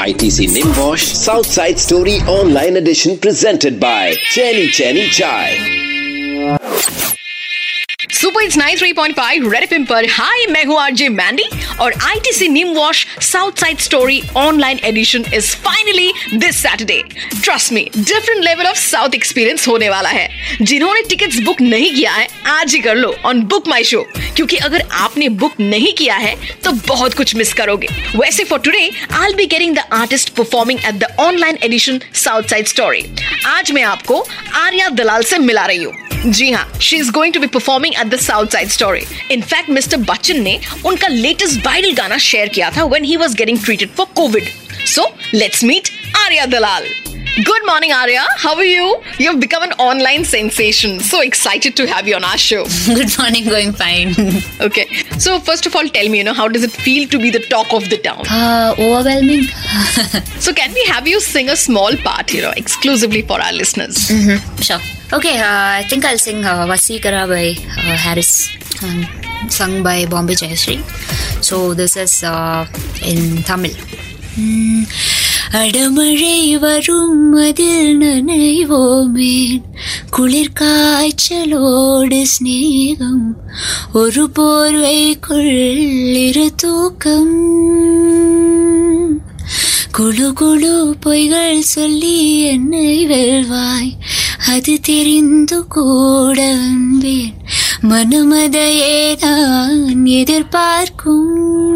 ITC Nimwash Southside Story Online Edition presented by Chaini Chaini Chai. Super it's 93.5 red FM पर। Hi मैं हूँ RJ Mandy और ITC neem wash south side story online edition is finally this Saturday trust me different level of south experience होने वाला है। जिन्होंने tickets book नहीं किया है, आज ही कर लो ऑन बुक माई शो क्योंकि अगर आपने बुक नहीं किया है तो बहुत कुछ मिस करोगे। वैसे for today I be getting the artist performing at the online edition south side story आज मैं आपको आर्या दलाल से मिला रही हूँ। जी हाँ she is going to be performing at the south side story in fact mister Bachchan ने उनका लेटेस्ट वायरल गाना शेयर किया था when he was getting treated for covid so let's meet Arya Dalal Good morning, Arya. How are you? You've become an online sensation. So excited to have you on our show. Good morning, going fine. Okay. So first of all, tell me, you know, how does it feel to be the talk of the town? Uh, overwhelming. So can we have you sing a small part, you know, exclusively for our listeners? sure. Okay, uh, I think I'll sing uh, Vaseegara by uh, Harris, um, sung by Bombay Jayashree. So this is uh, in Tamil. Mm, அடமழை வரும் அதில் நனைவோமேன். குளிர் காய்ச்சலோடு சிநேகம் ஒரு போர்வைக்குள் இரு தூக்கம். குழு குழு பொய்கள் சொல்லி என்னை வெல்வாய் அது தெரிந்து கூட வந்தேன். மனுமதையே நான் எதிர்பார்க்கும்.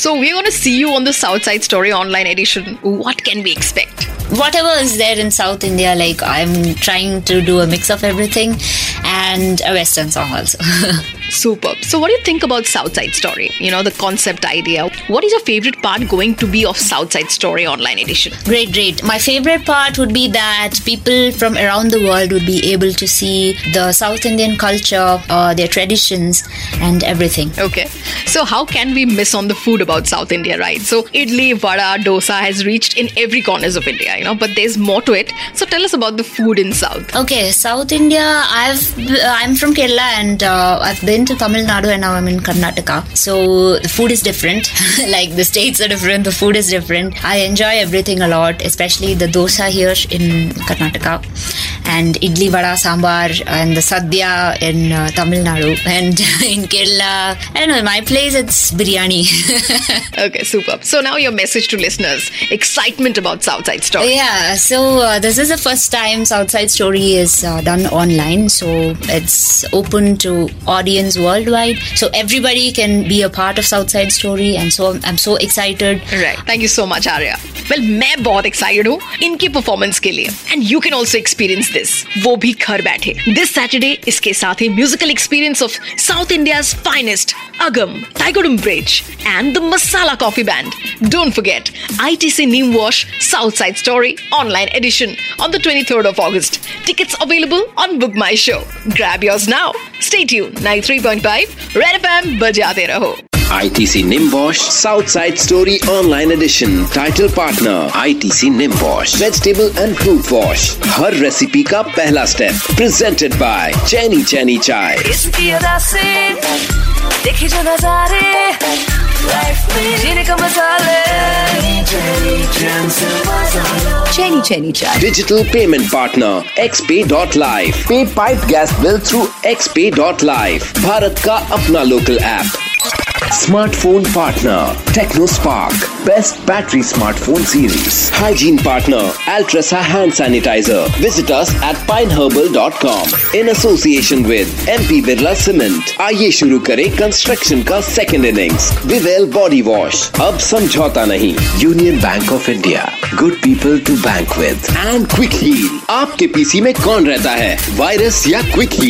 So we're going to see you on the Southside Story online edition. What can we expect? whatever is there in South India, like I'm trying to do a mix of everything and a Western song also. Superb. So what do you think about Southside Story? You know, the concept idea. What is your favorite part going to be of Southside Story online edition? great, great. My favorite part would be that people from around the world would be able to see the South Indian culture, uh, their traditions, and everything. Okay. So how can we miss on the food about South India, right? So idli, vada, dosa has reached in every corners of India, you know, but there's more to it. So tell us about the food in South. Okay, South India. I've I'm from Kerala and uh, I've been to Tamil Nadu and now I'm in Karnataka. So the food is different. like the states are different, the food is different. I enjoy everything a lot, especially the dosa here in Karnataka and idli vada sambar and the sadhya in uh, Tamil Nadu and in Kerala. I don't know. In my place, it's biryani. Okay, superb. So now your message to listeners. Excitement about Southside Story. Yeah, so uh, this is the first time Southside Story is uh, done online, so it's open to audience worldwide. So everybody can be a part of Southside Story, and so I'm so excited. Right. Thank you so much, Arya. Well, मैं बहुत excited हूँ इनकी performance के लिए and you can also this वो भी घर बैठे दिस सैटरडे इसके साथ ही musical experience of south India's finest Agam Thaikkudam bridge and the masala coffee band don't forget ITC Neem Wash Southside Story online edition on the 23rd of August. Tickets available on Book My Show. Grab yours now. Stay tuned. 93.5 Red FM बजाते रहो. ITC Nimbosch Southside Story Online Edition. Title partner ITC Nimbosch vegetable and fruit wash her recipe का पहला step presented by चैनी चैनी chai Chenny Chenny chai digital payment partner Xpay dot life pay pipe gas bill through Xpay dot life Bharat का अपना local app Smartphone partner TechnoSpark. Best battery smartphone series. Hygiene partner Altrasa hand sanitizer. Visit us at pineherbal.com in association with MP Birla Cement. आइए शुरू करें construction का second innings Vivel body wash अब समझौता नहीं Union Bank of India good people to bank with and Quick Heal आपके PC में कौन रहता है वायरस या क्विक हील